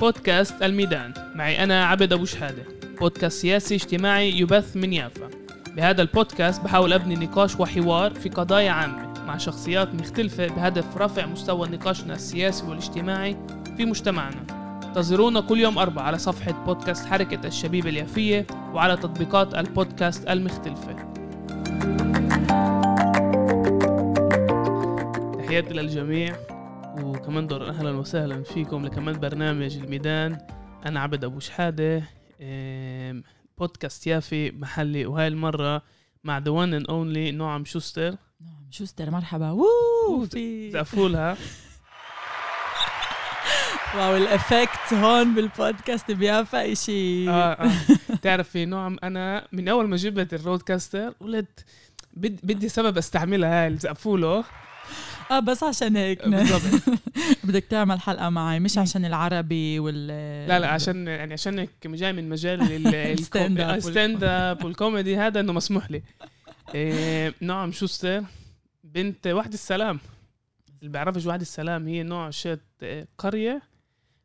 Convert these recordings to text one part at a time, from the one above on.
بودكاست الميدان. معي أنا عبد أبو شحادة بودكاست سياسي اجتماعي يبث من يافا. بهذا البودكاست بحاول أبني نقاش وحوار في قضايا عامة مع شخصيات مختلفة بهدف رفع مستوى نقاشنا السياسي والاجتماعي في مجتمعنا. انتظرونا كل يوم أربعة على صفحة بودكاست حركة الشبيبة اليافية وعلى تطبيقات البودكاست المختلفة. تحياتي للجميع. وكمان دور أهلا وسهلا فيكم لكمان برنامج الميدان. أنا عبد أبو شحادة إم، بودكاست يافي محلي وهاي المرة مع the one and only نوعم شوستر. نوعم شوستر مرحبا. وو وفي زقفولها wow ال effect هون بالبودكاست بيافا إشي. آه آه. تعرفي نوعم أنا من أول ما جبت ال RODECaster قلت بد بدي سبب أستعملها هاي الزقفوله آه بس عشان هيك. بدك تعمل حلقة معي مش عشان العربي وال لا لا عشان يعني عشانك جاي من مجال ال- ال stand up up وال comedy هذا إنه مسموح لي. إيه نوعم شوستر بنت واحة السلام. اللي بيعرفش واحة السلام هي نوع شت إيه،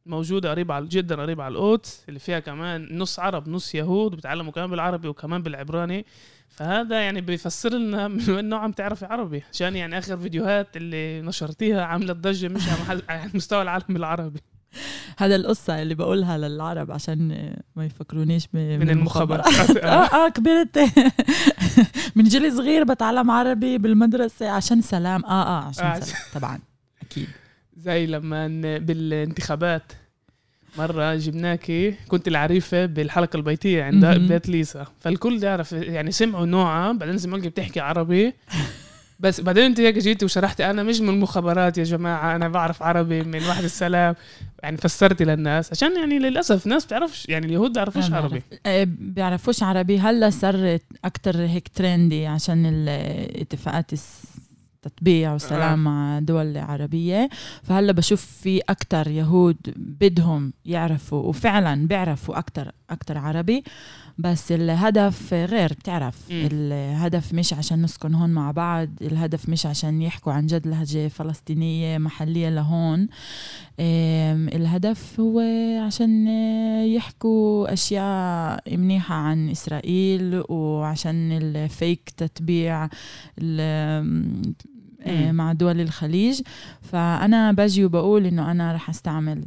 قرية موجودة قريبة على جدا قريبة على القدس اللي فيها كمان نص عرب نص يهود بتعلموا كمان بالعربي وكمان بالعبراني. فهذا يعني بيفسر لنا من وين نوعا بتعرفي عربي عشان يعني آخر فيديوهات اللي نشرتيها عاملة ضجة مش على مستوى العالم العربي هذا القصة اللي بقولها للعرب عشان ما يفكرونيش ب- من المخابرات. آه آه كبرت. من جيل صغير بتعلم عربي بالمدرسة عشان سلام. آه آه عشان آه. سلام. طبعا أكيد. زي لما بالانتخابات. مرة جبناكي كنت العريفة بالحلقة البيتية عند. بيت ليسا. فالكل يعرف يعني سمعوا نوعها بعدين سمعوك بتحكي عربي. بس بعدين انت هيك جيتي وشرحتي أنا مش من المخابرات يا جماعة أنا بعرف عربي من واحد السلام. يعني فسرتي للناس عشان يعني للأسف ناس بتعرفش يعني اليهود بيعرفوش عربي. آه، بيعرفوش عربي. هلا صار أكتر هيك ترندي عشان الاتفاقات التطبيع والسلام مع دول عربية فهلا بشوف في أكتر يهود بدهم يعرفوا وفعلا بيعرفوا أكتر أكتر عربي بس الهدف غير بتعرف مم. الهدف مش عشان نسكن هون مع بعض الهدف مش عشان يحكوا عن جد لهجة فلسطينية محلية لهون الهدف هو عشان يحكوا أشياء منيحة عن إسرائيل وعشان الفيك تتبيع. مع دول الخليج. فأنا باجي وبقول إنه أنا رح أستعمل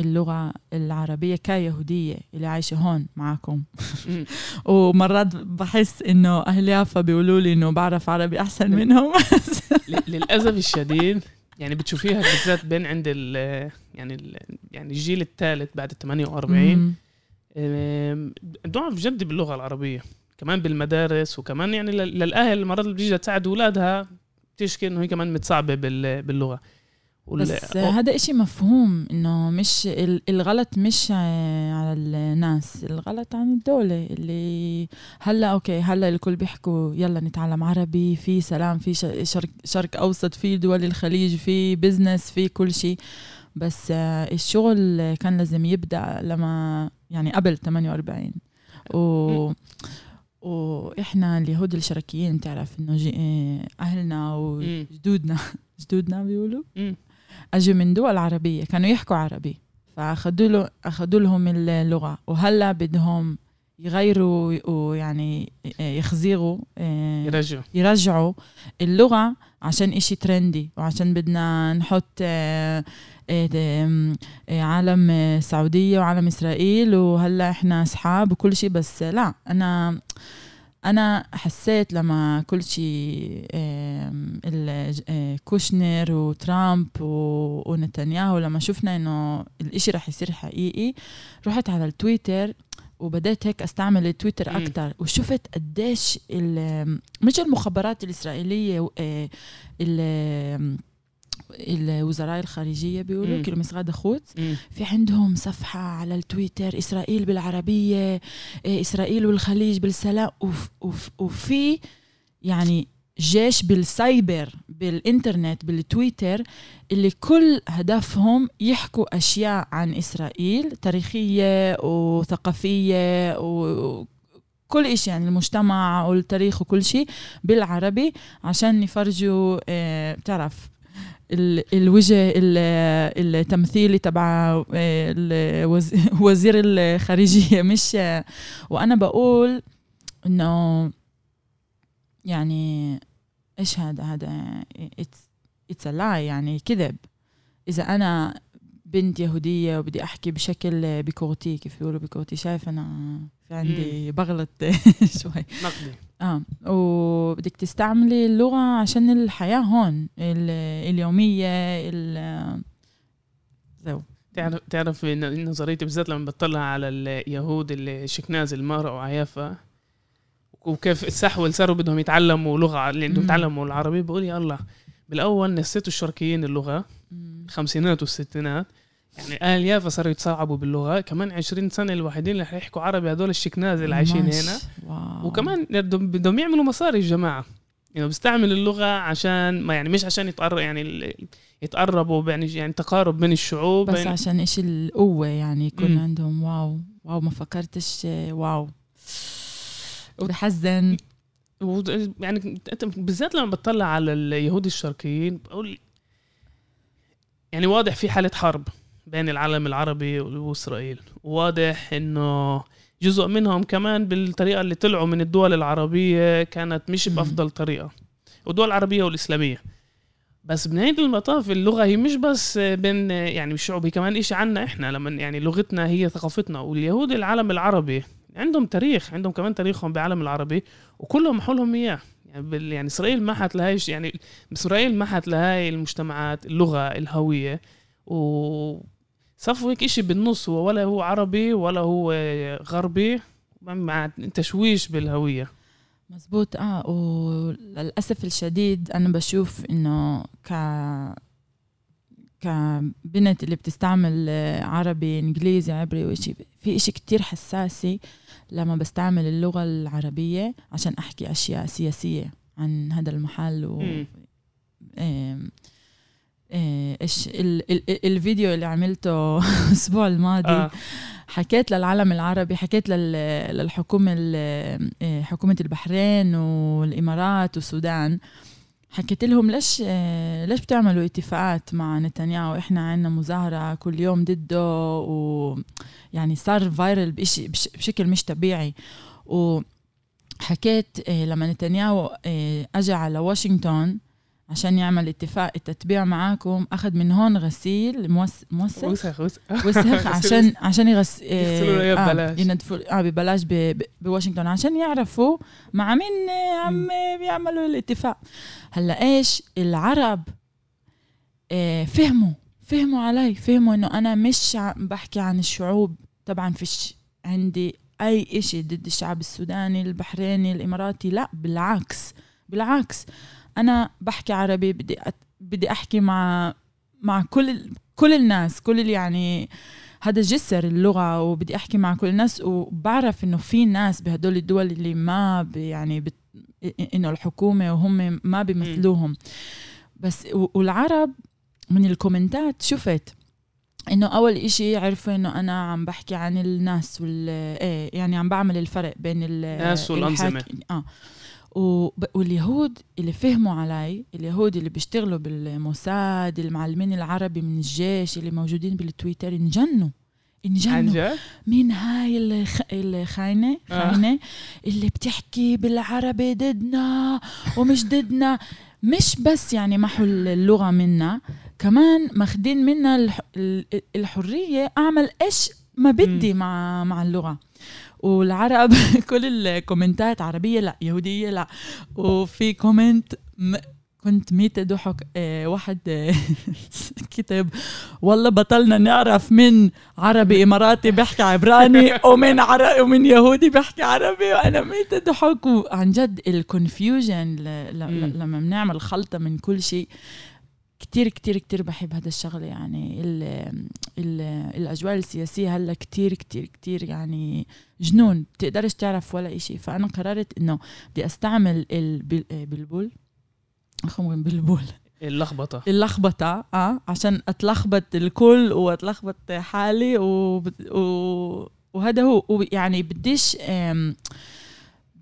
اللغة العربية كيهودية اللي عايشة هون معكم. ومرات بحس إنه أهل يافا بيقولوا لي إنه بعرف عربي أحسن منهم. ل- للأسف الشديد يعني بتشوفيها بالذات بين عند ال يعني ال يعني الجيل الثالث بعد ال 48 مم. أم، ضعف جدي باللغة العربية كمان بالمدارس وكمان يعني لل- للأهل مرات اللي بتيجي تساعد أولادها. بتشكي انه هي كمان متصعبة بال- باللغة. بس هذا إشي مفهوم إنه مش ال- الغلط مش على الناس الغلط عن الدولة اللي هلأ أوكي هلأ الكل بيحكوا يلا نتعلم عربي في سلام في شرق, شرق أوسط في دول الخليج في business في كل شيء. بس الشغل كان لازم يبدأ لما يعني قبل 48 و وإحنا اليهود الشرقيين بتعرف إنه جي- آه، أهلنا. وجدودنا جدودنا بيقولوا. أجوا من دول عربية كانوا يحكوا عربي فأخذوا له أخذوا لهم اللغة وهلأ بدهم يغيروا ويعني يخزيروا آه، يرجعوا. يرجعوا اللغة عشان إشي ترندي وعشان بدنا نحط آه، آه، آه، آه، عالم آه، سعودية وعالم إسرائيل وهلأ إحنا أصحاب وكل شيء بس لا أنا أنا حسيت لما كل شيء آه، كوشنر وترامب ونتنياهو لما شفنا إنه الإشي رح يصير حقيقي رحت على التويتر وبدأت هيك أستعمل التويتر مم. أكثر وشفت قديش مش المخابرات الإسرائيلية و- آه، ال- الوزراء الخارجية بيقولوا مم. כאילו משרד החוץ مم. في عندهم صفحة على التويتر إسرائيل بالعربية إيه، إسرائيل والخليج بالسلام وف وف وفي يعني جيش بالسايبر بالإنترنت بالتويتر اللي كل هدفهم يحكوا أشياء عن إسرائيل تاريخية وثقافية و كل يعني المجتمع والتاريخ وكل شيء بالعربي عشان يفرجوا آه، بتعرف ال- الوجه ال- التمثيلي تبع آه، وزير الخارجية. مش وأنا بقول إنه يعني إيش هذا؟ هذا اتس لاي يعني كذب. إذا أنا بنت يهودية وبدي أحكي بشكل بكوتي كيف بيقولوا بكوتي شايف أنا في عندي بغلط شوي. نقدي آه وبدك تستعملي اللغة عشان الحياة هون ال- اليومية ال زو. تعرف تعرف نظريتي بالذات لما بطلع على اليهود اللي شكناز المرأة وعيافة وكيف السحول صاروا بدهم يتعلموا لغة اللي بدهم. يتعلموا العربي بقول يا الله بالأول نسيتوا الشرقيين اللغة مم. الخمسينات والستينات يعني أهل يافا صاروا يتصعبوا باللغة كمان 20 سنة الوحيدين اللي حيحكوا عربي هذول الشكناز اللي عايشين. هنا واو. وكمان بدهم يعملوا مصاري الجماعة يعني بيستعمل اللغة عشان ما يعني مش عشان يتقرب يعني يتقربوا يعني يعني تقارب بين الشعوب بس عشان إيش القوة يعني يكون. عندهم واو واو ما فكرتش واو بحزن. و- يعني بالذات لما بتطلع على اليهود الشرقيين بقول يعني واضح في حالة حرب بين العالم العربي وإسرائيل. واضح إنه جزء منهم كمان بالطريقة اللي طلعوا من الدول العربية كانت مش مم. بأفضل طريقة. والدول العربية والإسلامية. بس بنهاية المطاف اللغة هي مش بس بين يعني الشعوب هي كمان إشي عنا إحنا لما يعني لغتنا هي ثقافتنا. واليهود العالم العربي عندهم تاريخ عندهم كمان تاريخهم بالعالم العربي وكلهم محوا لهم إياه. يعني, يعني إسرائيل ما حتلاقيش يعني إسرائيل ما حتلاقي المجتمعات اللغة الهوية. و صفوا هيك إشي بالنص هو ولا هو عربي ولا هو غربي مع تشويش بالهوية. مزبوط. آه وللأسف الشديد أنا بشوف إنه ك كبنت اللي بتستعمل آه، عربي إنجليزي عبري وإشي في إشي كتير حساسي لما بستعمل اللغة العربية عشان أحكي أشياء سياسية عن هذا المحل و. آم، آه، إيش ال- ال- ال- الفيديو اللي عملته الأسبوع الماضي آه. حكيت للعالم العربي حكيت لل- للحكومة ال- آه، حكومة البحرين والإمارات والسودان حكيت لهم ليش آه، ليش بتعملوا اتفاقات مع نتنياهو؟ إحنا عندنا مظاهرة كل يوم ضده ويعني صار فايرل بإشي بش- بشكل مش طبيعي. وحكيت آه، لما نتنياهو آه، أجى على واشنطن عشان يعمل اتفاق التتبيع معاكم. اخذ من هون غسيل موس موسخ. وسخ وسخ. وسخ عشان عشان يغس آه ببلاش. يندفوا آه ببلاش ب- بواشنطن. عشان يعرفوا مع مين عم بيعملوا الاتفاق. هلأ إيش؟ العرب آه فهموا فهموا علي. فهموا إنه أنا مش بحكي عن الشعوب. طبعا فيش عندي أي إشي ضد الشعب السوداني البحريني الإماراتي. لأ بالعكس بالعكس. أنا بحكي عربي بدي أت... بدي أحكي مع مع كل كل الناس كل اللي يعني هذا جسر اللغة وبدي أحكي مع كل الناس وبعرف إنه في ناس بهدول الدول اللي ما يعني بت... إنه الحكومة وهم ما بيمثلوهم بس والعرب من الكومنتات شفت إنه أول إشي عرفوا إنه أنا عم بحكي عن الناس وال إيه يعني عم بعمل الفرق بين ال- الناس والأنظمة. الحاك- آه واليهود اللي فهموا علي اليهود اللي بيشتغلوا بالموساد المعلمين العربي من الجيش اللي موجودين بالتويتر انجنوا انجنوا. مين هاي الخ... الخاينة آه. خاينة اللي بتحكي بالعربي ضدنا ومش ضدنا. مش بس يعني محوا اللغة منا كمان ماخدين منا الح... ال- الحرية أعمل إيش ما بدي مع مع اللغة. والعرب كل الكومنتات عربية لا يهودية لا. وفي comment م... كنت ميتة ضحك آه واحد آه كتب والله بطلنا نعرف من عربي إماراتي بيحكي عبراني ومن عربي ومن يهودي بيحكي عربي. وأنا ميتة ضحك وعن جد ال confusion. لما بنعمل خلطة من كل شيء. كتير كتير كتير بحب هذا الشغله يعني ال ال الأجواء السياسية هلأ كتير كتير كتير يعني جنون بتقدرش تعرف ولا إشي. فأنا قررت إنه بدي أستعمل البلبول اخو من بلبول اللخبطة. اللخبطة آه عشان أتلخبط الكل وأتلخبط حالي و... و... وهذا هو. يعني بديش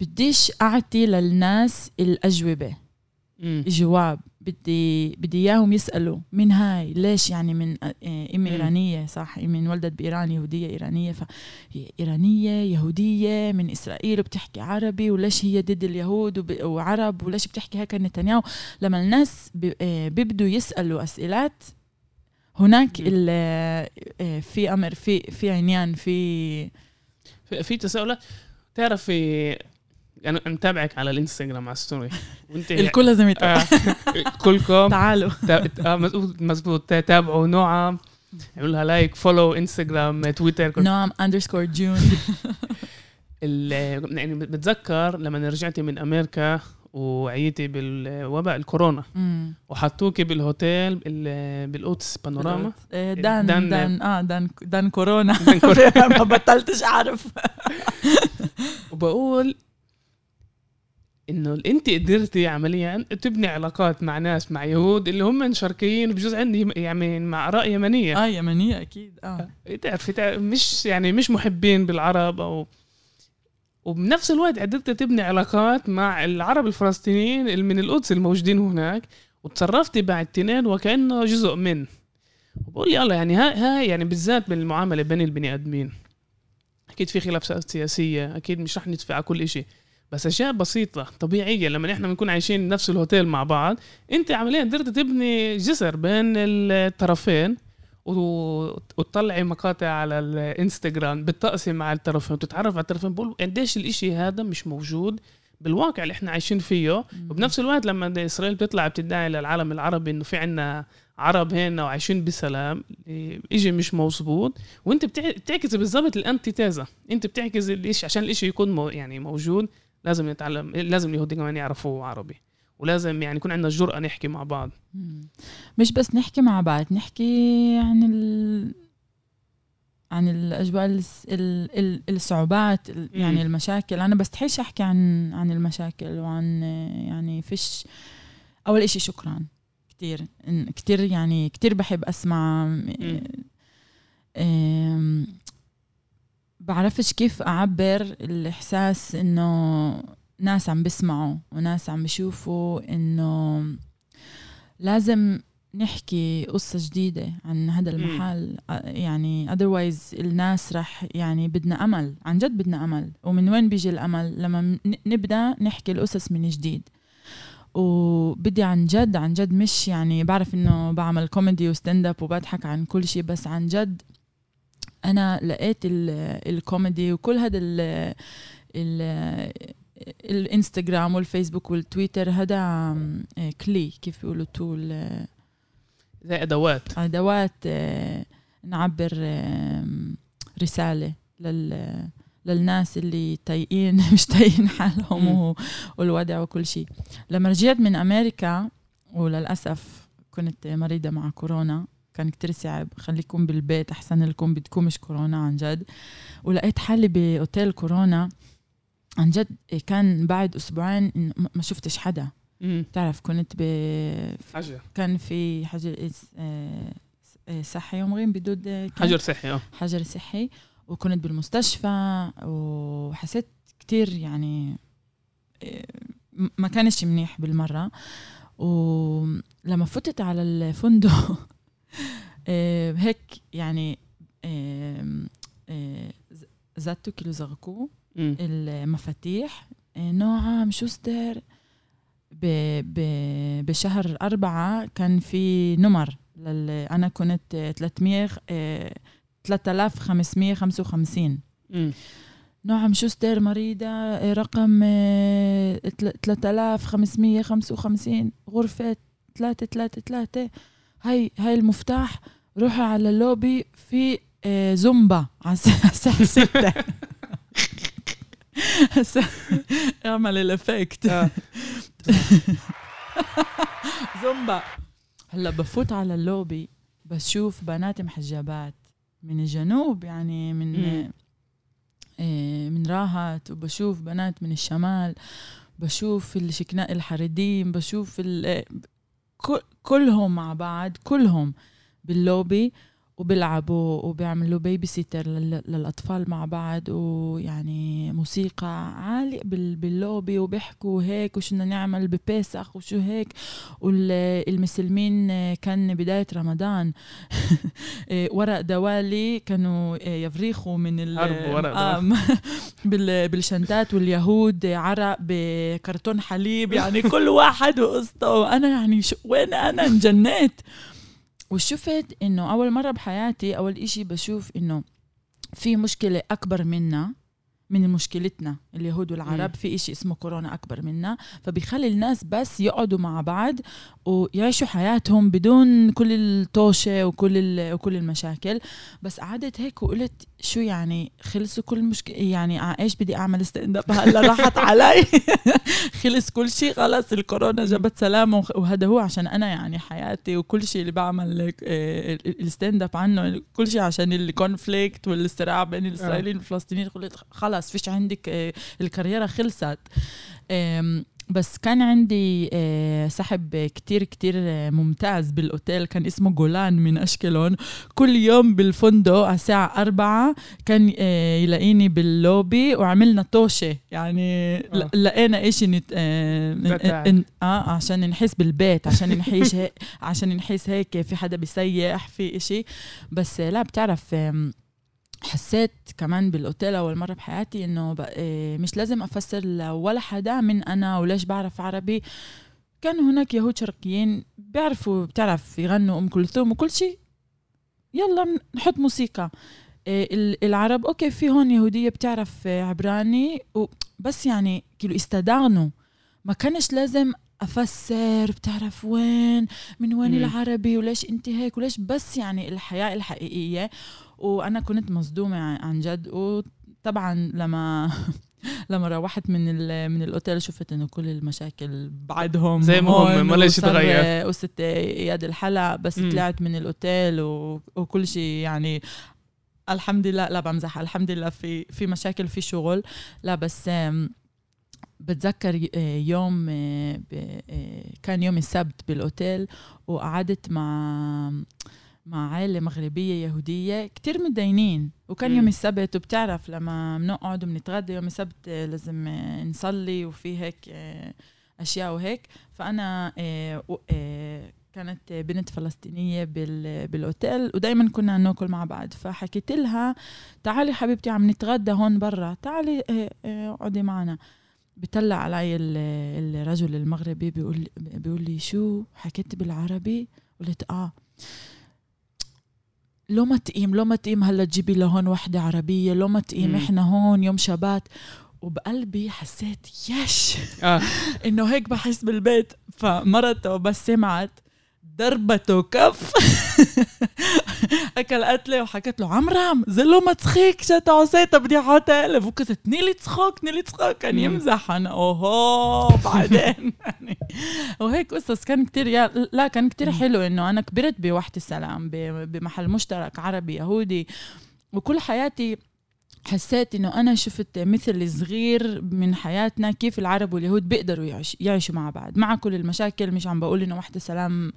بديش أعطي للناس الأجوبة. مم. جواب بدي بدي إياهم يسألوا مين هاي ليش يعني من آه، أم مم. إيرانية؟ صح من انولدت بإيران يهودية إيرانية فهي إيرانية يهودية من إسرائيل وبتحكي عربي وليش هي ضد اليهود وعرب وليش بتحكي هيك نتنياهو؟ لما الناس آه، بيبدوا يسألوا أسئلات هناك آه، في أمر في في عنيان في في, تساؤلات. تعرف في أنا أنا متابعك على الإنستغرام على ال story. وأنت الكل لازم يتابع. آه كلكم. تعالوا. آه، مزبوط تابعوا نوعم اعملوا لها like follow انستغرام تويتر نوعم underscore جون يعني بتذكر لما رجعتي من أمريكا وعيتي بالوباء الكورونا. وحطوكي بالهوتيل بال- بالقدس بانوراما. آه، دان دان- دان, آه دان دان كورونا. دان كورونا. ما بطلتش أعرف. وبقول إنه أنت قدرتي عمليا تبني علاقات مع ناس مع يهود اللي هم شرقيين بجوز عندي يعني مع آراء يمنية. آه يمنية أكيد آه. تعرفي تعرف- مش يعني مش محبين بالعرب أو وبنفس الوقت قدرت تبني علاقات مع العرب الفلسطينيين اللي من القدس الموجودين هناك وتصرفتي مع التنين وكأنه جزء من. وبقول يلا يعني هاي هاي يعني بالذات بالمعاملة بين البني آدمين. أكيد في خلافات سياسية أكيد مش رح ندفع كل شيء بس أشياء بسيطة طبيعية. لما إحنا بنكون عايشين نفس الهوتيل مع بعض أنت عمليا قدرت تبني جسر بين الطرفين وتطلعي مقاطع على الإنستغرام بتقسم مع الطرفين وتتعرف على الطرفين. بقول قديش الإشي هذا مش موجود بالواقع اللي إحنا عايشين فيه. وبنفس الوقت لما إسرائيل بتطلع بتدعي للعالم العربي إنه في عنا عرب هنا وعايشين بسلام أجي مش مظبوط. وأنت بتع- بتعكس بالضبط الانتي تيزا أنت بتعكس الاشي عشان الإشي يكون مو يعني موجود. لازم نتعلم لازم اليهود كمان يعرفوا عربي ولازم يعني يكون عندنا الجرأة نحكي مع بعض. مش بس نحكي مع بعض نحكي عن ال عن الأجواء الس- ال... ال... الصعوبات. يعني المشاكل أنا بستحيش أحكي عن عن المشاكل وعن يعني فيش أول إشي شكرا كتير كتير يعني كتير بحب. أم، بعرفش كيف أعبر الإحساس إنه ناس عم بسمعوا وناس عم بيشوفوا إنه لازم نحكي قصة جديدة عن هذا. المحل. يعني otherwise الناس رح يعني بدنا أمل عن جد بدنا أمل. ومن وين بيجي الأمل؟ لما نبدأ نحكي القصص من جديد. وبدي عن جد عن جد مش يعني بعرف إنه بعمل comedy و stand up وبضحك عن كل شيء بس عن جد أنا لقيت ال- الكوميدي وكل هذا ال ال الإنستغرام والفيسبوك والتويتر هذا كلي كيف بيقولوا tool آه، زي أدوات. أدوات آه، نعبر رسالة لل للناس اللي تايقين مش تايقين حالهم والوضع وكل شيء لما رجعت من أمريكا وللأسف كنت مريضة مع كورونا كان كتير صعب. خليكم بالبيت أحسن لكم بدكم مش كورونا عن جد. ولقيت حالي بأوتيل كورونا. عن جد كان بعد أسبوعين ما- شفتش حدا. مم. تعرف كنت ب حجر. كان في حجر آه، آه، صحي يومين بدود حجر صحي آه. حجر صحي. وكنت بالمستشفى. وحسيت كتير يعني آه، ما كانش منيح بالمرة. ولما فتت على الفندق هيك يعني آه، آه، ز- زادتو كيلو زغكو. المفاتيح آه، نوعا شوستر ب ب بشهر أربعة كان في نمر لل أنا كنت آه، 300 آه، 3555 مم. نعم شوستر مريضة آه، رقم آه، تل- 3555 غرفة 333 هاي هاي المفتاح روحوا على اللوبي في آه، زومبا على الس- الساعة 6 اعمل ال effect آه. زومبا هلأ بفوت على اللوبي بشوف بنات محجبات من الجنوب يعني من. آه، من راهت وبشوف بنات من الشمال بشوف الاشكناز الحريديم بشوف كلهم مع بعض كلهم باللوبي وبيلعبوا وبيعملوا baby sitter للأطفال مع بعض ويعني موسيقى عالية باللوبي وبيحكوا هيك وشو بدنا نعمل ب פסח وشو هيك. والمسلمين كان بداية رمضان. ورق دوالي كانوا يفريخوا من ال ورق بالشنتات واليهود عرق بكرتون حليب يعني كل واحد وقصته. وأنا يعني وين أنا؟ انجنيت. وشفت إنه أول مرة بحياتي أول إشي بشوف إنه في مشكلة أكبر منا من مشكلتنا اليهود والعرب. في إشي اسمه كورونا أكبر منا. فبيخلي الناس بس يقعدوا مع بعض ويعيشوا حياتهم بدون كل الطوشة وكل وكل المشاكل. بس قعدت هيك وقلت شو يعني خلصوا كل مشكلة يعني إيش بدي أعمل stand up هلا راحت علي. خلص كل شيء خلص الكورونا جابت سلام وهذا هو عشان أنا يعني حياتي وكل شيء اللي بعمل ال stand up عنه كل شيء عشان ال conflict والصراع بين الإسرائيليين والفلسطينيين خلص فيش عندك آه، الكاريرا خلصت. بس كان عندي آه، سحب كتير كتير آه، ممتاز بالأوتيل كان اسمه جولان من أشكلون. كل يوم بالفندق على الساعة أربعة كان يلاقيني باللوبي وعملنا طوشة يعني آه. لقينا إيش نت... آه عشان نحس بالبيت عشان نحيش هيك عشان نحس هيك في حدا بيسيح في إشي. بس لا بتعرف حسيت كمان بالاوتيل أول مرة بحياتي إنه إيه، مش لازم أفسر ولا لحدا من أنا وليش بعرف عربي. كان هناك يهود شرقيين بيعرفوا بتعرف يغنوا أم كلثوم وكل شيء. يلا نحط موسيقى. إيه، العرب okay في هون يهودية بتعرف عبراني بس يعني כאילו הסתדרנו. ما كانش لازم أفسر بتعرف وين من وين مم. العربي وليش انت هيك وليش بس يعني الحياة الحقيقية. وأنا كنت مصدومة عن جد. وطبعا لما لما روحت من من الأوتيل شفت إنه كل المشاكل بعدهم زي ما هم ما ليش تغير قصة إياد الحلق بس م. طلعت من الأوتيل وكل شيء يعني الحمد لله لا بمزح الحمد لله في في مشاكل في شغل. لا بس بتذكر يوم كان يوم السبت بالأوتيل وقعدت مع مع عائلة مغربية يهودية كتير متدينين. وكان يوم السبت وبتعرف لما بنقعد وبنتغدى يوم السبت لازم نصلي وفي هيك أشياء وهيك. فأنا كانت بنت فلسطينية بالأوتيل ودايما كنا نأكل مع بعض. فحكيت لها تعالي حبيبتي عم نتغدى هون برا. تعالي اقعدي معنا. بيطلع علي الرجل المغربي بيقول بيقول لي شو؟ حكيت بالعربي؟ قلت آه. لو ما تقيم لو ما تقيم هلا تجيبي لهون وحدة عربية لو ما تقيم إحنا هون يوم شبات. وبقلبي حسيت يش. آه. إنه هيك بحس بالبيت. فمرته بس سمعت ضربته كف. أكل قتله وحكت له عمرم زلو ما تسخيك شتا عصيتا بدي أحط قلب وكنت تني لي تسخوك تني لي تسخوك كان يمزح أنا أوهو بعدين؟ يعني. وهيك قصص كان كتير يا لا كان كتير حلو إنه أنا كبرت بوحدة السلام بمحل مشترك عربي يهودي وكل حياتي حسيت إنه أنا شفت مثل صغير من حياتنا كيف العرب واليهود بيقدروا يعيش يعيشوا مع بعض. مع كل المشاكل مش عم بقول إنه وحدة سلام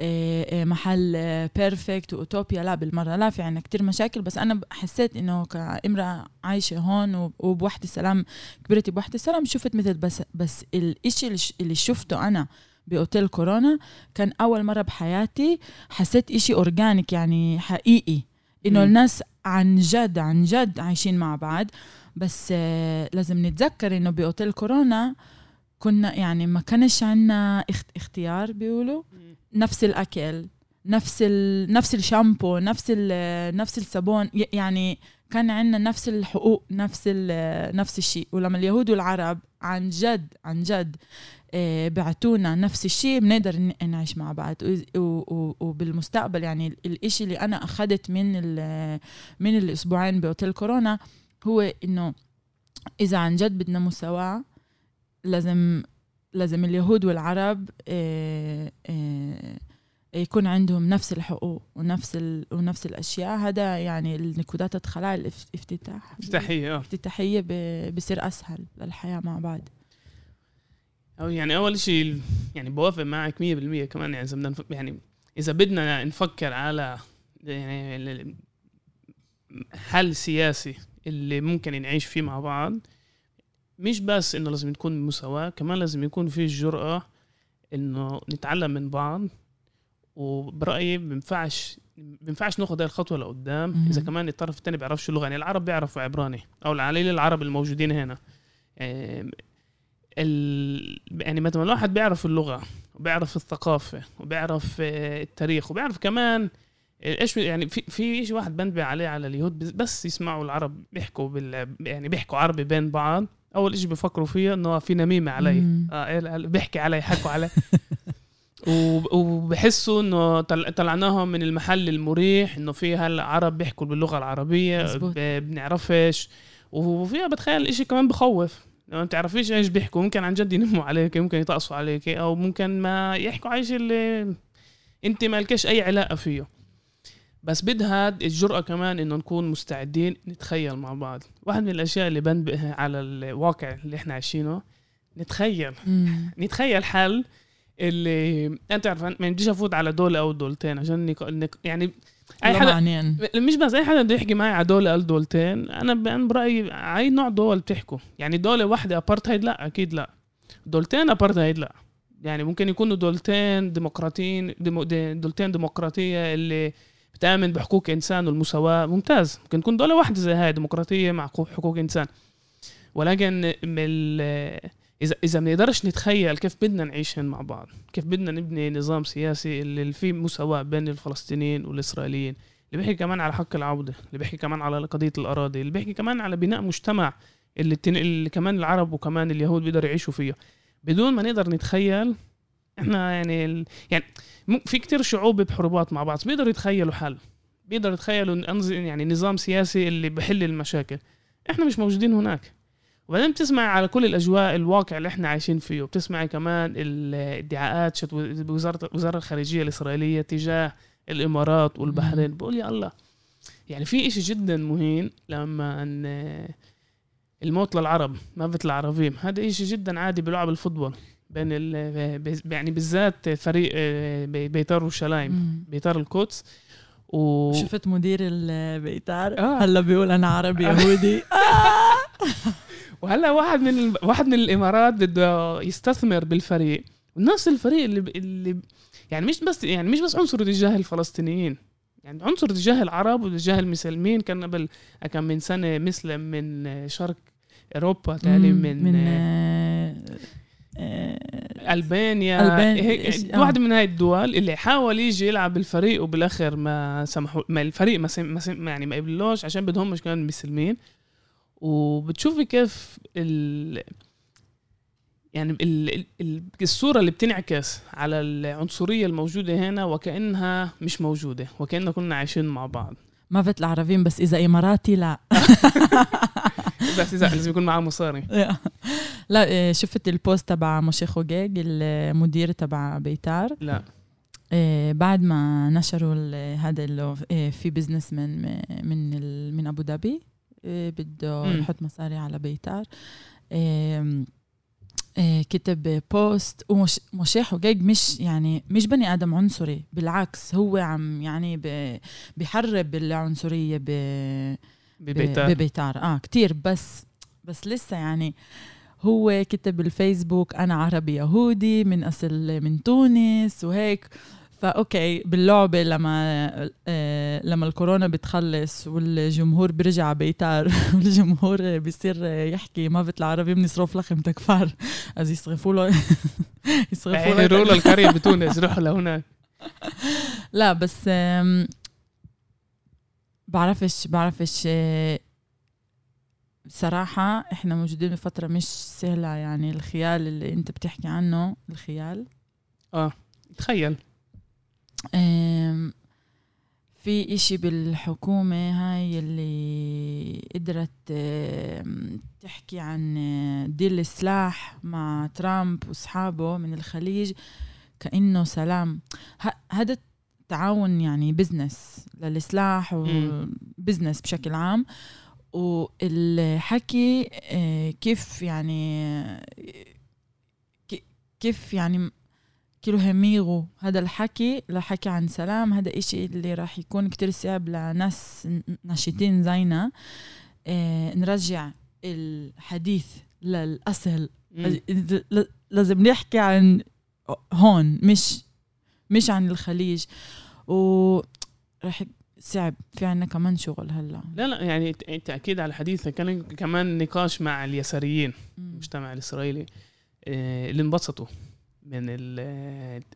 آه، آه، محل perfect وأوتوبيا لا بالمرة. لا في عنا كتير مشاكل بس أنا حسيت إنه كامرأة عايشة هون وبوحدة سلام كبرت بوحدة سلام شفت مثل بس بس الإشي اللي شفته أنا بأوتيل كورونا كان أول مرة بحياتي حسيت إشي organic يعني حقيقي. إنه الناس عن جد عن جد عايشين مع بعض. بس آه لازم نتذكر إنه بأوتيل كورونا كنا يعني ما كانش عنا اختيار بيقولوا. نفس الأكل نفس ال... نفس الشامبو نفس ال... نفس الصابون يعني كان عندنا نفس الحقوق نفس ال... نفس الشيء. ولما اليهود والعرب عن جد عن جد بعتونا نفس الشيء بنقدر نعيش مع بعض. وبالمستقبل يعني الإشي اللي أنا أخذت من من الأسبوعين بأوتيل كورونا هو إنه إذا عن جد بدنا مساواة لازم لازم اليهود والعرب آه، آه، يكون عندهم نفس الحقوق ونفس ال... ونفس الأشياء. هذا يعني النكودات الخلايا الافتتاح افتتاحية افتتاحية ب... بصير أسهل للحياة مع بعض. أو يعني أول شيء يعني بوافق معك 100% كمان يعني إذا بدنا يعني إذا بدنا نفكر على يعني حل سياسي اللي ممكن نعيش فيه مع بعض مش بس إنه لازم تكون مساواة كمان لازم يكون في الجرأة إنه نتعلم من بعض وبرأيي بينفعش بينفعش ناخد هاي الخطوة لقدام. إذا كمان الطرف الثاني بيعرفش اللغة يعني العرب بيعرفوا عبراني أو على القليل العرب الموجودين هنا ال... يعني مثلا الواحد بيعرف اللغة وبيعرف الثقافة وبيعرف آه، التاريخ وبيعرف كمان آه، إيش يعني في في شيء واحد بنبه عليه على اليهود بس- يسمعوا العرب بيحكوا بال يعني بيحكوا عربي بين بعض. أول شيء بيفكروا فيه إنه في نميمة علي. آه إيه بيحكي علي حكوا علي. وب- وبحسوا إنه طل- طلعناهم من المحل المريح إنه في هلا عرب بيحكوا باللغة العربية بنعرفش. وفيها بتخيل الاشي كمان بخوف. لو أنت تعرفيش إيش بيحكوا. ممكن عن جد ينموا عليك ممكن يطقصوا عليك أو ممكن ما يحكوا على شيء اللي أنت مالكش أي علاقة فيه. بس بدها الجرأة كمان إنه نكون مستعدين نتخيل مع بعض. واحد من الأشياء اللي بنبه على الواقع اللي إحنا عايشينه نتخيل. مم. نتخيل حل اللي أنت تعرف ما بديش أفوت على دولة أو دولتين عشان نك... نك... يعني أي حدا مش بس أي حدا بده يحكي معي على دولة أو دولتين أنا أنا برأيي أي نوع دول بتحكوا. يعني دولة واحدة ابارتهايد لا أكيد لا. دولتين ابارتهايد لا. يعني ممكن يكونوا دولتين ديمقراطيين ديمو... دولتين ديمقراطية اللي بتآمن بحقوق إنسان والمساواة ممتاز. ممكن تكون دولة واحدة زي هاي ديمقراطية مع حقوق إنسان. ولكن من اذا إذا ما نقدرش نتخيل كيف بدنا نعيش مع بعض كيف بدنا نبني نظام سياسي اللي فيه مساواة بين الفلسطينيين والإسرائيليين اللي بيحكي كمان على حق العودة اللي بيحكي كمان على قضية الأراضي اللي بيحكي كمان على بناء مجتمع اللي, التن... اللي كمان العرب وكمان اليهود بيقدروا يعيشوا فيه بدون ما نقدر نتخيل إحنا يعني ال... يعني في كتير شعوب بحروبات مع بعض بيقدروا يتخيلوا حل بيقدروا يتخيلوا. يعني نظام سياسي اللي بحل المشاكل إحنا مش موجودين هناك وبعدين بتسمع على كل الأجواء الواقع اللي إحنا عايشين فيه وبتسمعي كمان الادعاءات شت وزاره وزارة الخارجية الإسرائيلية تجاه الإمارات والبحرين. بقول يا الله يعني في إشي جدا مهم لما أن الموت للعرب מוות לערבים هذا إشي جدا عادي بيلعب ال football بين ال يعني بالذات فريق بي- بيتار يروشلايم. بيتار القدس. و شفت مدير البيتار آه. هلا بيقول أنا عربي يهودي. وهلا واحد من ال... واحد من الإمارات بده يستثمر بالفريق ونفس الفريق اللي ب... اللي يعني مش بس يعني مش بس عنصر تجاه الفلسطينيين يعني عنصر تجاه العرب وتجاه المسلمين كان قبل كم من سنة مسلم من شرق أوروبا تالي. من, من آه، آه، ألبانيا ألبان- آه. واحدة من هاي الدول اللي حاول يجي يلعب بالفريق وبالآخر ما سمحوا ما الفريق ما, سم... ما سم... يعني ما قبلوش عشان بدهم مش كانوا مسلمين وبتشوفي كيف ال... يعني ال... ال- ال... الصورة اللي بتنعكس على العنصرية الموجودة هنا وكأنها مش موجودة وكأننا كنا عايشين مع بعض. מוות לערבים بس إذا إماراتي لا. بس إذا لازم يكون معاه مصاري. لا إيه، شفت ال post تبع موشي خوجيج المدير تبع بيتار؟ لا. إيه، بعد ما نشروا هذا اللي إيه، في business من من من أبو ظبي. بده. يحط مصاري على بيتار. إيه، إيه، كتب post وموشي خوجيج مش يعني مش بني آدم عنصري بالعكس هو عم يعني بحرب العنصرية ب ببيتار. ببيتار. آه كتير. بس بس لسه يعني هو كتب الفيسبوك أنا عربي يهودي من أصل من تونس وهيك. ف okay باللعبة لما آه لما الكورونا بتخلص والجمهور بيرجع بيتار والجمهور بيصير يحكي מוות לערבים נשרוף לכם את הכפר. از يصرفوا له. يصرفوا له. يروحوا القريه بتونس روحوا لهناك. لا بس بعرفش بعرفش آه، بصراحة إحنا موجودين بفترة مش سهلة يعني الخيال اللي أنت بتحكي عنه الخيال. تخيل. آم، في إشي بالحكومة هاي اللي قدرت تحكي عن آه، deal السلاح مع ترامب وأصحابه من الخليج كأنه سلام هذا تعاون يعني business للسلاح. و business بشكل عام والحكي آه، كيف يعني ك- كيف يعني כאילו هميغو. هذا الحكي لحكي عن سلام هذا إشي اللي راح يكون كتير صعب لناس ناشطين زينا. آه نرجع الحديث للأصل. لازم نحكي عن هون مش مش عن الخليج. و رح صعب في عنا كمان شغل هلا. لا لا يعني ت- تأكيد على حديثك كان كمان نقاش مع اليساريين. المجتمع الإسرائيلي آه، اللي انبسطوا. من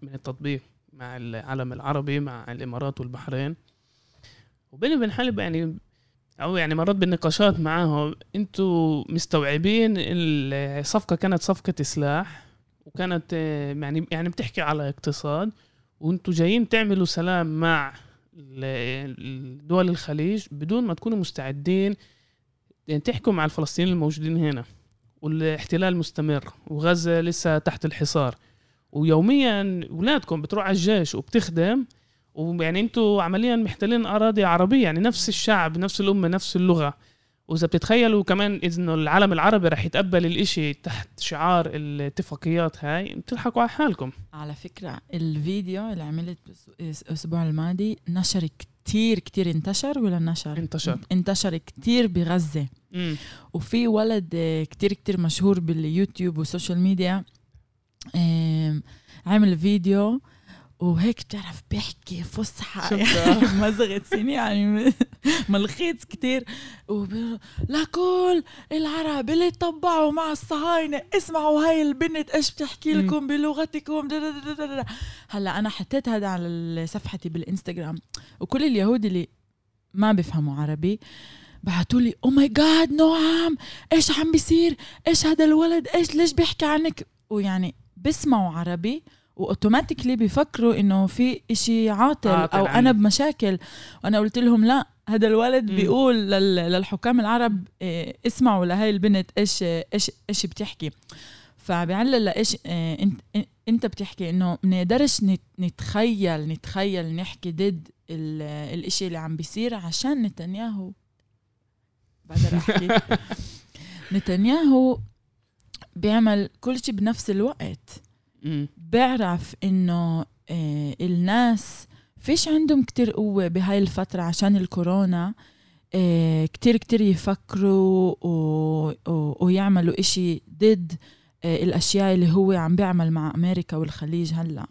من التطبيق مع العالم العربي مع الإمارات والبحرين. وبيني وبين حالي يعني أو يعني مرات بالنقاشات معاهم أنتوا مستوعبين الصفقة كانت صفقة سلاح وكانت يعني يعني بتحكي على اقتصاد وأنتوا جايين تعملوا سلام مع دول الخليج بدون ما تكونوا مستعدين يعني تحكوا مع الفلسطينيين الموجودين هنا والاحتلال مستمر وغزة لسه تحت الحصار. ويوميا اولادكم بتروح على الجيش وبتخدم ويعني أنتوا عمليا محتلين أراضي عربية يعني نفس الشعب نفس الأمة نفس اللغة. وإذا بتتخيلوا كمان انه العالم العربي رح يتقبل الإشي تحت شعار الاتفاقيات هاي بتضحكوا على حالكم. على فكرة الفيديو اللي عملت الأسبوع الماضي نشر كتير كتير انتشر ولا نشر؟ انتشر. انتشر كتير بغزة. امم وفي ولد كتير كتير مشهور باليوتيوب وال social media آم، عامل فيديو وهيك بتعرف بيحكي فصحى. מזה רציני يعني מלחיץ كتير وبيقول لكل العرب اللي طبعوا مع الصهاينة اسمعوا هاي البنت إيش بتحكي. لكم بلغتكم دا دا دا دا دا. هلأ أنا حطيت هذا على صفحتي بالإنستغرام وكل اليهود اللي ما بيفهموا عربي بعتوا لي oh my God نوعام إيش عم بيصير إيش هذا الولد إيش ليش بيحكي عنك ويعني بيسمعوا عربي و automatically بيفكروا إنه في إشي عاطل, عاطل أو. أنا بمشاكل وأنا قلت لهم لا هذا الولد مم. بيقول لل- للحكام العرب إيه، اسمعوا لهي البنت إيش إيش إيش بتحكي فبيعلل لإيش إيه، انت إنت بتحكي إنه بنقدرش نت- نتخيل نتخيل نحكي ضد ال- الإشي اللي عم بيصير عشان نتنياهو بقدر أحكي نتنياهو بيعمل كل شيء بنفس الوقت. بعرف إنه آه، الناس فيش عندهم كتير قوة بهاي الفترة عشان الكورونا. آه، كتير كتير يفكروا و... و... ويعملوا إشي ضد آه، الأشياء اللي هو عم بيعمل مع أمريكا والخليج هلأ.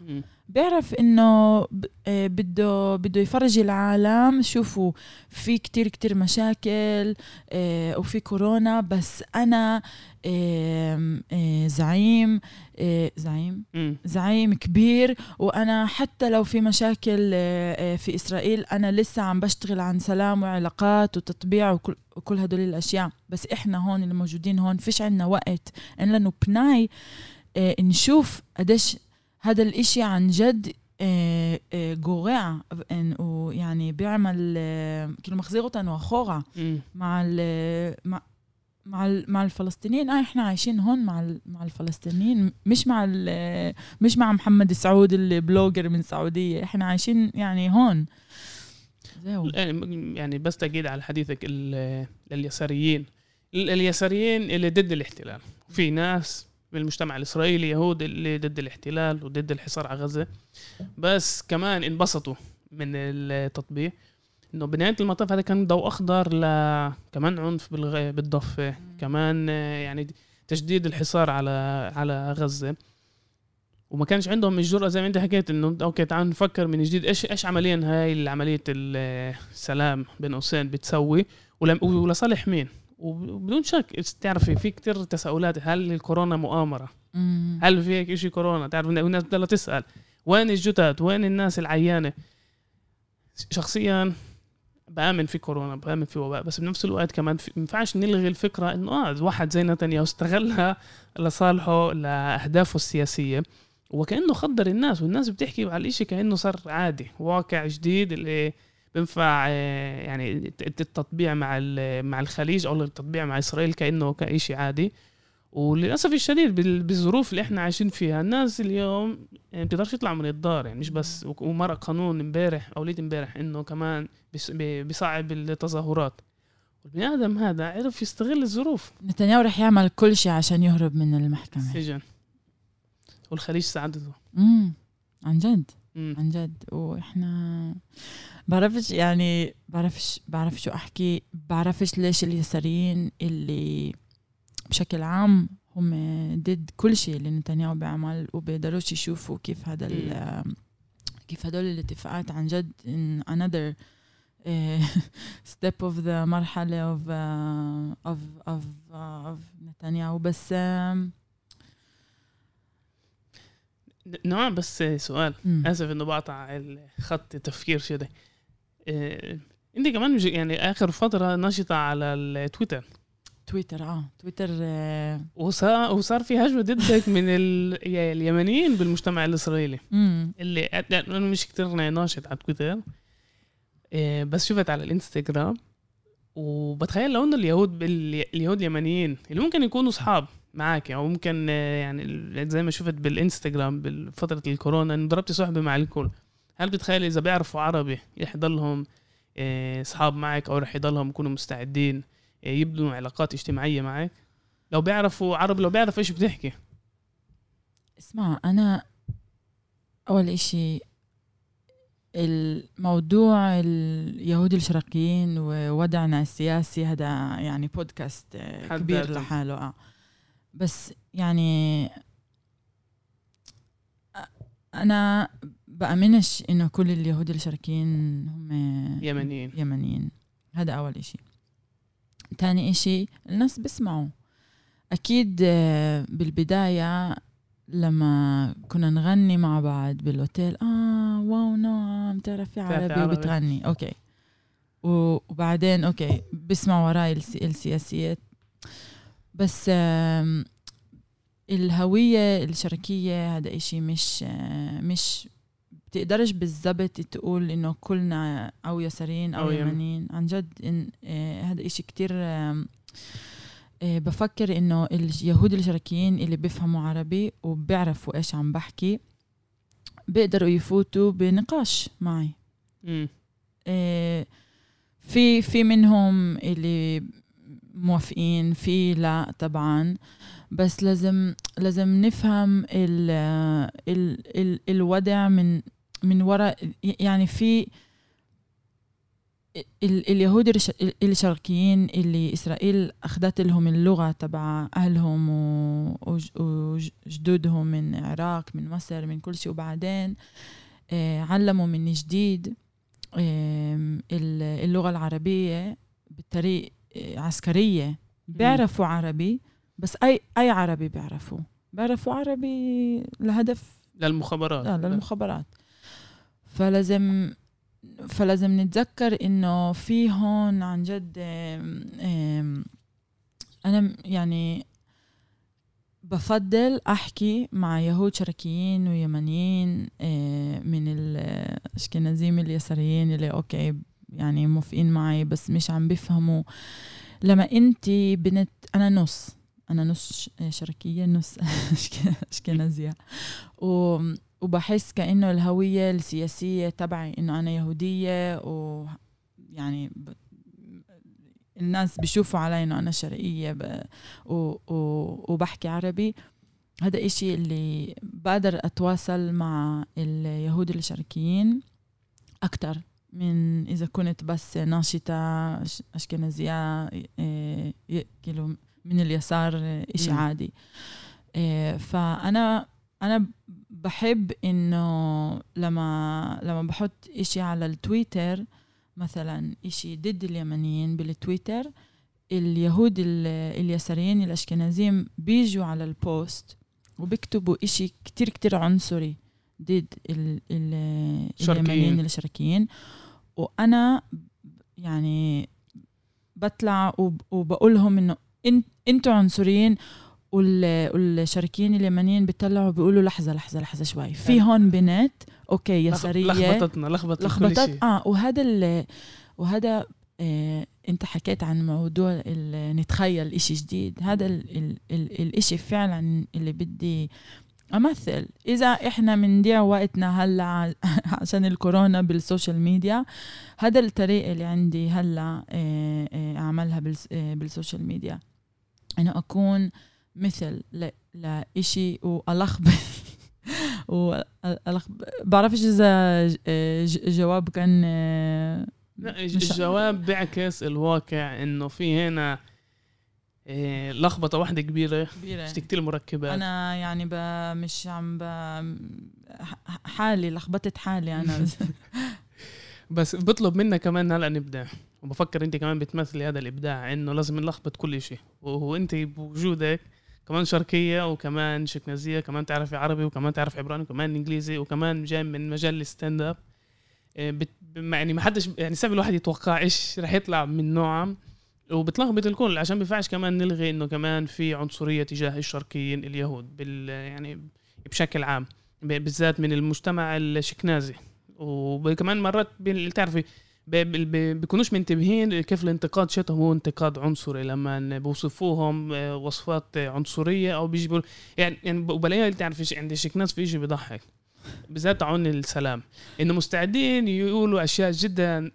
بيعرف إنه آه، بده بده يفرجي العالم. شوفوا في كتير كتير مشاكل آه، وفي كورونا بس أنا آه، زعيم زعيم زعيم كبير. وأنا حتى لو في مشاكل في إسرائيل أنا لسه عم بشتغل عن سلام وعلاقات وتطبيع وكل وكل هدول الأشياء. بس إحنا هون اللي موجودين هون فيش عنا وقت. إن لأنه بناي آه، نشوف قديش هذا الاشي عن جد آه، آه، جوع إن- ويعني بيعمل آه، كيلو מחזיר אותנו אחורה مع ال مع مع ال- مع الفلسطينيين آه احنا عايشين هون مع ال- مع الفلسطينيين مش مع ال- مش مع محمد السعود اللي بلوجر من السعوديه احنا عايشين يعني هون زو. يعني بس تأكيد على حديثك ال- اليساريين ال- اليساريين اللي ضد الاحتلال في ناس من المجتمع الإسرائيلي يهود اللي ضد الاحتلال وضد الحصار على غزة. بس كمان انبسطوا من التطبيق. إنه بنهاية المطاف هذا كان ضوء أخضر ل كمان عنف. بالضفة. كمان يعني تشديد الحصار على على غزة. وما كانش عندهم الجرأة زي ما أنت حكيت إنه أوكي تعال نفكر من جديد إيش إيش عمليا هاي عملية السلام بين قوسين بتسوي؟ ولصالح مين؟ وبدون شك تعرفي في كتير تساؤلات هل الكورونا مؤامرة؟ مم. هل في هيك شيء كورونا؟ تعرف الناس بدها تسأل. وين الجثث؟ وين الناس العيانة؟ شخصيا بآمن في كورونا بآمن في وباء بس بنفس الوقت كمان ما ينفعش نلغي الفكرة إنه آه واحد زي نتنياهو استغلها لصالحه لأهدافه السياسية. وكأنه خدر الناس والناس بتحكي على الإشي كأنه صار عادي واقع جديد اللي بينفع آه، يعني الت- التطبيع مع مع الخليج أو التطبيع مع إسرائيل كأنه كإشي عادي. وللأسف الشديد بال- بالظروف اللي إحنا عايشين فيها الناس اليوم يعني بتقدرش يطلعوا من الدار يعني مش بس ومرق قانون امبارح أو ليت امبارح إنه كمان بيصعب التظاهرات. والبني آدم هذا عرف يستغل الظروف. نتنياهو رح يعمل كل شيء عشان يهرب من المحكمة. السجن والخليج ساعدته. مم. عن جد. مم. عن جد. وإحنا بعرفش يعني بعرفش بعرف شو أحكي بعرفش ليش اليساريين اللي بشكل عام هم ضد كل شيء اللي نتنياهو بيعمل وبيقدروش يشوفوا كيف هذا كيف هدول الاتفاقات عن جد in another eh, step of the مرحلة of uh, of of uh, of نتنياهو. بس نعم بس سؤال. مم. آسف إنه بقطع خط تفكير شده انت كمان يعني آخر فترة نشطة على التويتر تويتر آه تويتر آه، وصار وصار في هجمة ضدك من اليمنيين بالمجتمع الإسرائيلي مم. اللي أنا مش كتير ناشط على تويتر إيه، بس شفت على الانستغرام وبتخيل لو إنه اليهود. اليهود اليمنيين اللي ممكن يكونوا أصحاب معك أو ممكن آه، يعني زي ما شفت بالانستغرام بفتره الكورونا انه ضربت صحبه مع الكل هل بتخيل إذا بيعرفوا عربي رح يضلهم آه، أصحاب معك أو رح يضلهم يكونوا مستعدين آه، يبنوا علاقات اجتماعية معك لو بيعرفوا عربي لو بيعرف إيش بتحكي اسمع أنا أول إشي الموضوع اليهود الشرقيين ووضعنا السياسي هذا يعني بودكاست آه، كبير. لحاله. بس يعني أنا بأمنش إنه كل اليهود الشرقيين هم يمنيين. يمنيين. هذا أول إشي. تاني إشي الناس بيسمعوا. أكيد آه، بالبداية لما كنا نغني مع بعض بالأوتيل آه wow نوعام بتعرفي عربي. وبتغني. okay. وبعدين okay بسمع وراي السي- السياسيات بس الهوية الشرقية هذا إشي مش آه، مش بتقدرش بالضبط تقول إنه كلنا أو يساريين يمين. يمينيين عن جد إن آه، هذا إشي كتير آه، بفكر إنه اليهود الشرقيين اللي بيفهموا عربي وبيعرفوا إيش عم بحكي بيقدروا يفوتوا بنقاش معي. آه، في في منهم اللي موافقين في لا طبعا بس لازم لازم نفهم ال ال ال الوضع من من وراء يعني في ال اليهود الش- الشرقيين اللي إسرائيل أخذت لهم اللغة تبع وج- وجدودهم من العراق من مصر من كل شيء. وبعدين آه، علموا من جديد آم، ال- اللغة العربية بطريقه عسكرية. بيعرفوا عربي بس اي أي عربي بيعرفوا بيعرفوا عربي لهدف للمخابرات. آه للمخابرات. فلازم فلازم نتذكر إنه في هون عن جد أنا يعني بفضل أحكي مع يهود شركيين ويمنيين من الأشكنازيم اليساريين اللي أوكي يعني موافقين معي بس مش عم بيفهموا. لما انت بنت أنا نص. أنا نص شركيه نص أشكنازية. و وبحس كأنه الهوية السياسية تبعي إنه أنا يهودية و يعني ب... الناس بيشوفوا علي إنه أنا شرقية ب... و... و... وبحكي عربي. هذا إشي اللي بقدر أتواصل مع اليهود الشرقيين أكثر من إذا كنت بس ناشطة أش- أشكنازية إيه، يأكلوا من اليسار إشي. عادي إيه، فأنا أنا بحب إنه لما لما بحط إشي على التويتر مثلا إشي ضد اليمنيين بالتويتر اليهود ال- اليساريين الاشكنازيم بيجوا على البوست وبيكتبوا إشي كتير كتير عنصري ضد ال ال. اليمنيين الشرقيين وأنا يعني بطلع وب- وبقولهم إنه إن- إنتوا عنصريين وال- والشركيين اليمنيين بيطلعوا بيقولوا لحظة لحظة لحظة شوي. في يعني هون بنات okay يساريه لخبطتنا لخبطت لخبطت آه وهذا ال وهذا آه أنت حكيت عن موضوع نتخيل إشي جديد. هذا ال ال ال الإشي فعلا اللي بدي أمثل. إذا إحنا بنضيع وقتنا هلأ عشان الكورونا بال social media هذا الطريقة اللي عندي هلأ آه، آه، أعملها آه، بال social media. انه أكون مثل لإشي والخبط و بعرفش إذا جواب كان لا مش- الجواب بيعكس الواقع إنه في هنا إيه، لخبطة واحدة كبيرة كبيرة. في كتير مركبات أنا يعني ب... مش عم ب... حالي لخبطت حالي أنا. بس بطلب منا كمان هلا نبدع وبفكر انت كمان بتمثلي هذا الإبداع انه لازم نلخبط كل شيء وانت بوجودك كمان شرقية وكمان شكنازيه كمان تعرفي عربي وكمان تعرفي عبراني وكمان إنجليزي وكمان جاي من مجال ال stand up إيه، بت... يعني ما حدش يعني صعب الواحد يتوقع إيش رح يطلع من نوعه. وبتلخبط الكل عشان بينفعش كمان نلغي إنه كمان في عنصرية تجاه الشرقيين اليهود بال يعني بشكل عام بالذات من المجتمع الشكنازي وكمان مرات بين- اللي تعرفي ب- ب- ب- بيكونوش منتبهين كيف الانتقاد شتهم. هو انتقاد عنصري لما بوصفوهم آه، وصفات عنصرية أو بيجي بيقول يعني يعني وبلاقيها اللي تعرفي عند الشكناز في شيء بيضحك. بالذات عون السلام. إنه مستعدين يقولوا أشياء جدا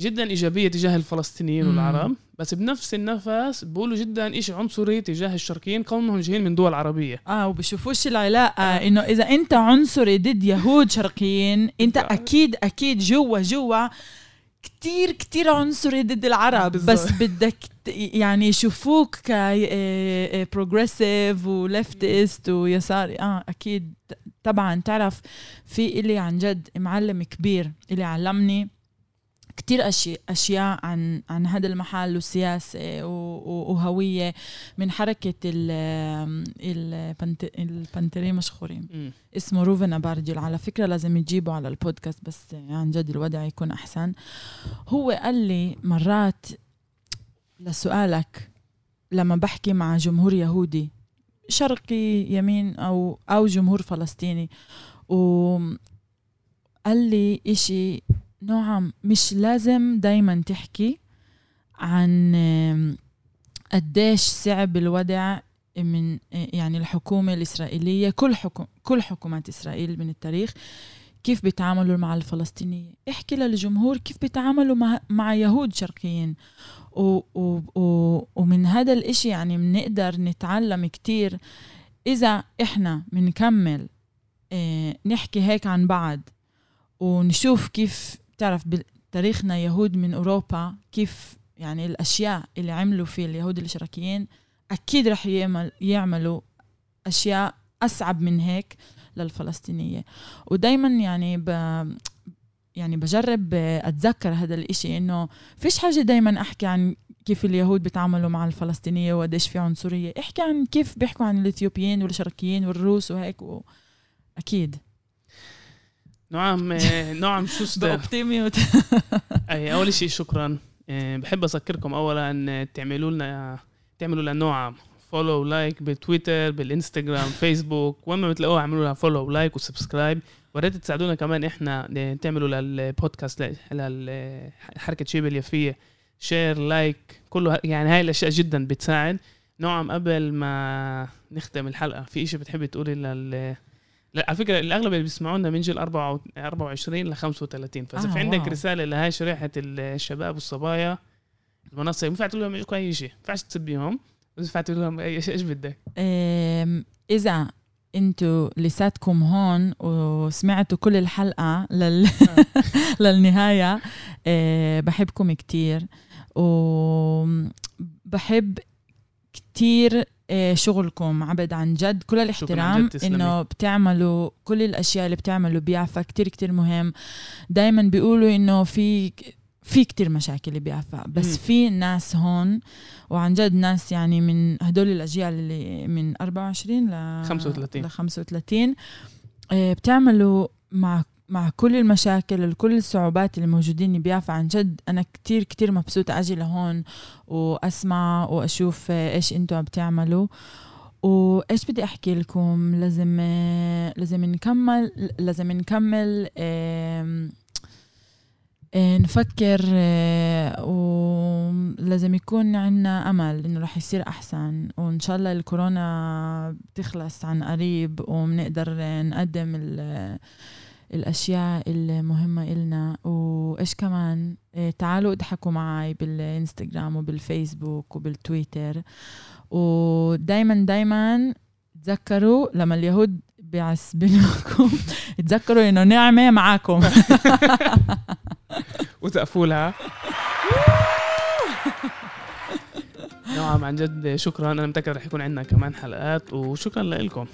جدا إيجابية تجاه الفلسطينيين. والعرب بس بنفس النفس بيقولوا جدا شيء عنصري تجاه الشرقيين كونهم جايين من دول عربية آه وبشوفوش العلاقة إنه إذا أنت عنصري ضد يهود شرقيين أنت. أكيد أكيد جوا جوا كتير كتير عنصري ضد العرب بالضبط. بس بدك يعني يشوفوك ك progressive و leftist ويساري آه أكيد طبعا تعرف في إلي عن جد معلم كبير اللي علمني كتير أشياء أشياء عن عن هذا المحل وسياسة و- و- وهوية من حركة ال הפנת- הפנתרים השחורים. اسمه رؤوفين أبرجيل. على فكرة لازم تجيبه على البودكاست بس عن جد الوضع يكون أحسن. هو قال لي مرات لسؤالك لما بحكي مع جمهور يهودي شرقي يمين أو أو جمهور فلسطيني وقال لي إشي نوعا مش لازم دايما تحكي عن قديش صعب الوضع من يعني الحكومة الإسرائيلية كل حكم كل حكومات إسرائيل من التاريخ كيف بيتعاملوا مع الفلسطينية احكي للجمهور كيف بيتعاملوا مع, مع يهود شرقيين. و و و ومن هذا الإشي يعني بنقدر نتعلم كتير. إذا إحنا بنكمل نحكي هيك عن بعض ونشوف كيف تعرف بتاريخنا يهود من أوروبا كيف يعني الأشياء اللي عملوا في اليهود الاشتراكيين أكيد رح يعمل يعملوا أشياء أصعب من هيك للفلسطينية. ودايما يعني ب يعني بجرب أتذكر هذا الإشي إنه فيش حاجة دايما أحكي عن كيف اليهود بيتعاملوا مع الفلسطينية وقديش في عنصرية. أحكي عن كيف بيحكوا عن الإثيوبيين والشرقيين والروس وهيك و... أكيد. نعم آه، نعم شوستر بأوبتيميوت. أي أول شيء شكرا. آه، بحب أذكركم اولا آه، تعملوا لنا تعملوا لنا نوع فولو لايك بالتويتر بالإنستغرام فيسبوك وين ما بتلاقوها اعملوا لها فولو لايك وسبسكرايب. وريت تساعدونا كمان إحنا تعملوا للبودكاست لحركه شيب اليفيه شير لايك كله يعني هاي الأشياء جدا بتساعد. نعم قبل ما نختم الحلقة في شيء بتحبي تقولي لل لا على فكرة الأغلب اللي بيسمعونا من جيل 4 24 ل 35 فإذا آه، في عندك واو. رسالة لهاي شريحة الشباب والصبايا المنصة ما ينفع تقول لهم أي شيء ما ينفعش تسبيهم بس ينفع تقول لهم أي شيء إيش بدك؟ إذا إنتوا لساتكم هون وسمعتوا كل الحلقة لل... للنهاية أه، بحبكم كتير. وبحب كتير شغلكم عبد عن جد كل الاحترام. إنه بتعملوا كل الأشياء اللي بتعملوا بيافا كتير كتير مهم دايما بيقولوا إنه في في كتير مشاكل بيافا بس مم. في ناس هون وعن جد ناس يعني من هدول الأجيال اللي من 24 ل 35. ل 35 آه، بتعملوا مع مع كل المشاكل وكل الصعوبات اللي موجودين بيافا عن جد أنا كتير كتير مبسوطة أجي لهون وأسمع وأشوف إيش إنتوا عم بتعملوا. وإيش بدي أحكي لكم؟ لازم لازم نكمل لازم نكمل آه، نفكر آه، ولازم يكون عنا أمل إنه رح يصير أحسن. وإن شاء الله الكورونا بتخلص عن قريب وبنقدر نقدم الأشياء المهمة إلنا. وإيش كمان؟ آه، تعالوا اضحكوا معي بالإنستغرام وبالفيسبوك وبالتويتر. ودايما دايما تذكروا لما اليهود بيعس بينكم تذكروا إنه نعمة معاكم. وسقفوا لها نعم عن جد شكرا. أنا متاكد رح يكون عندنا كمان حلقات وشكرا لكم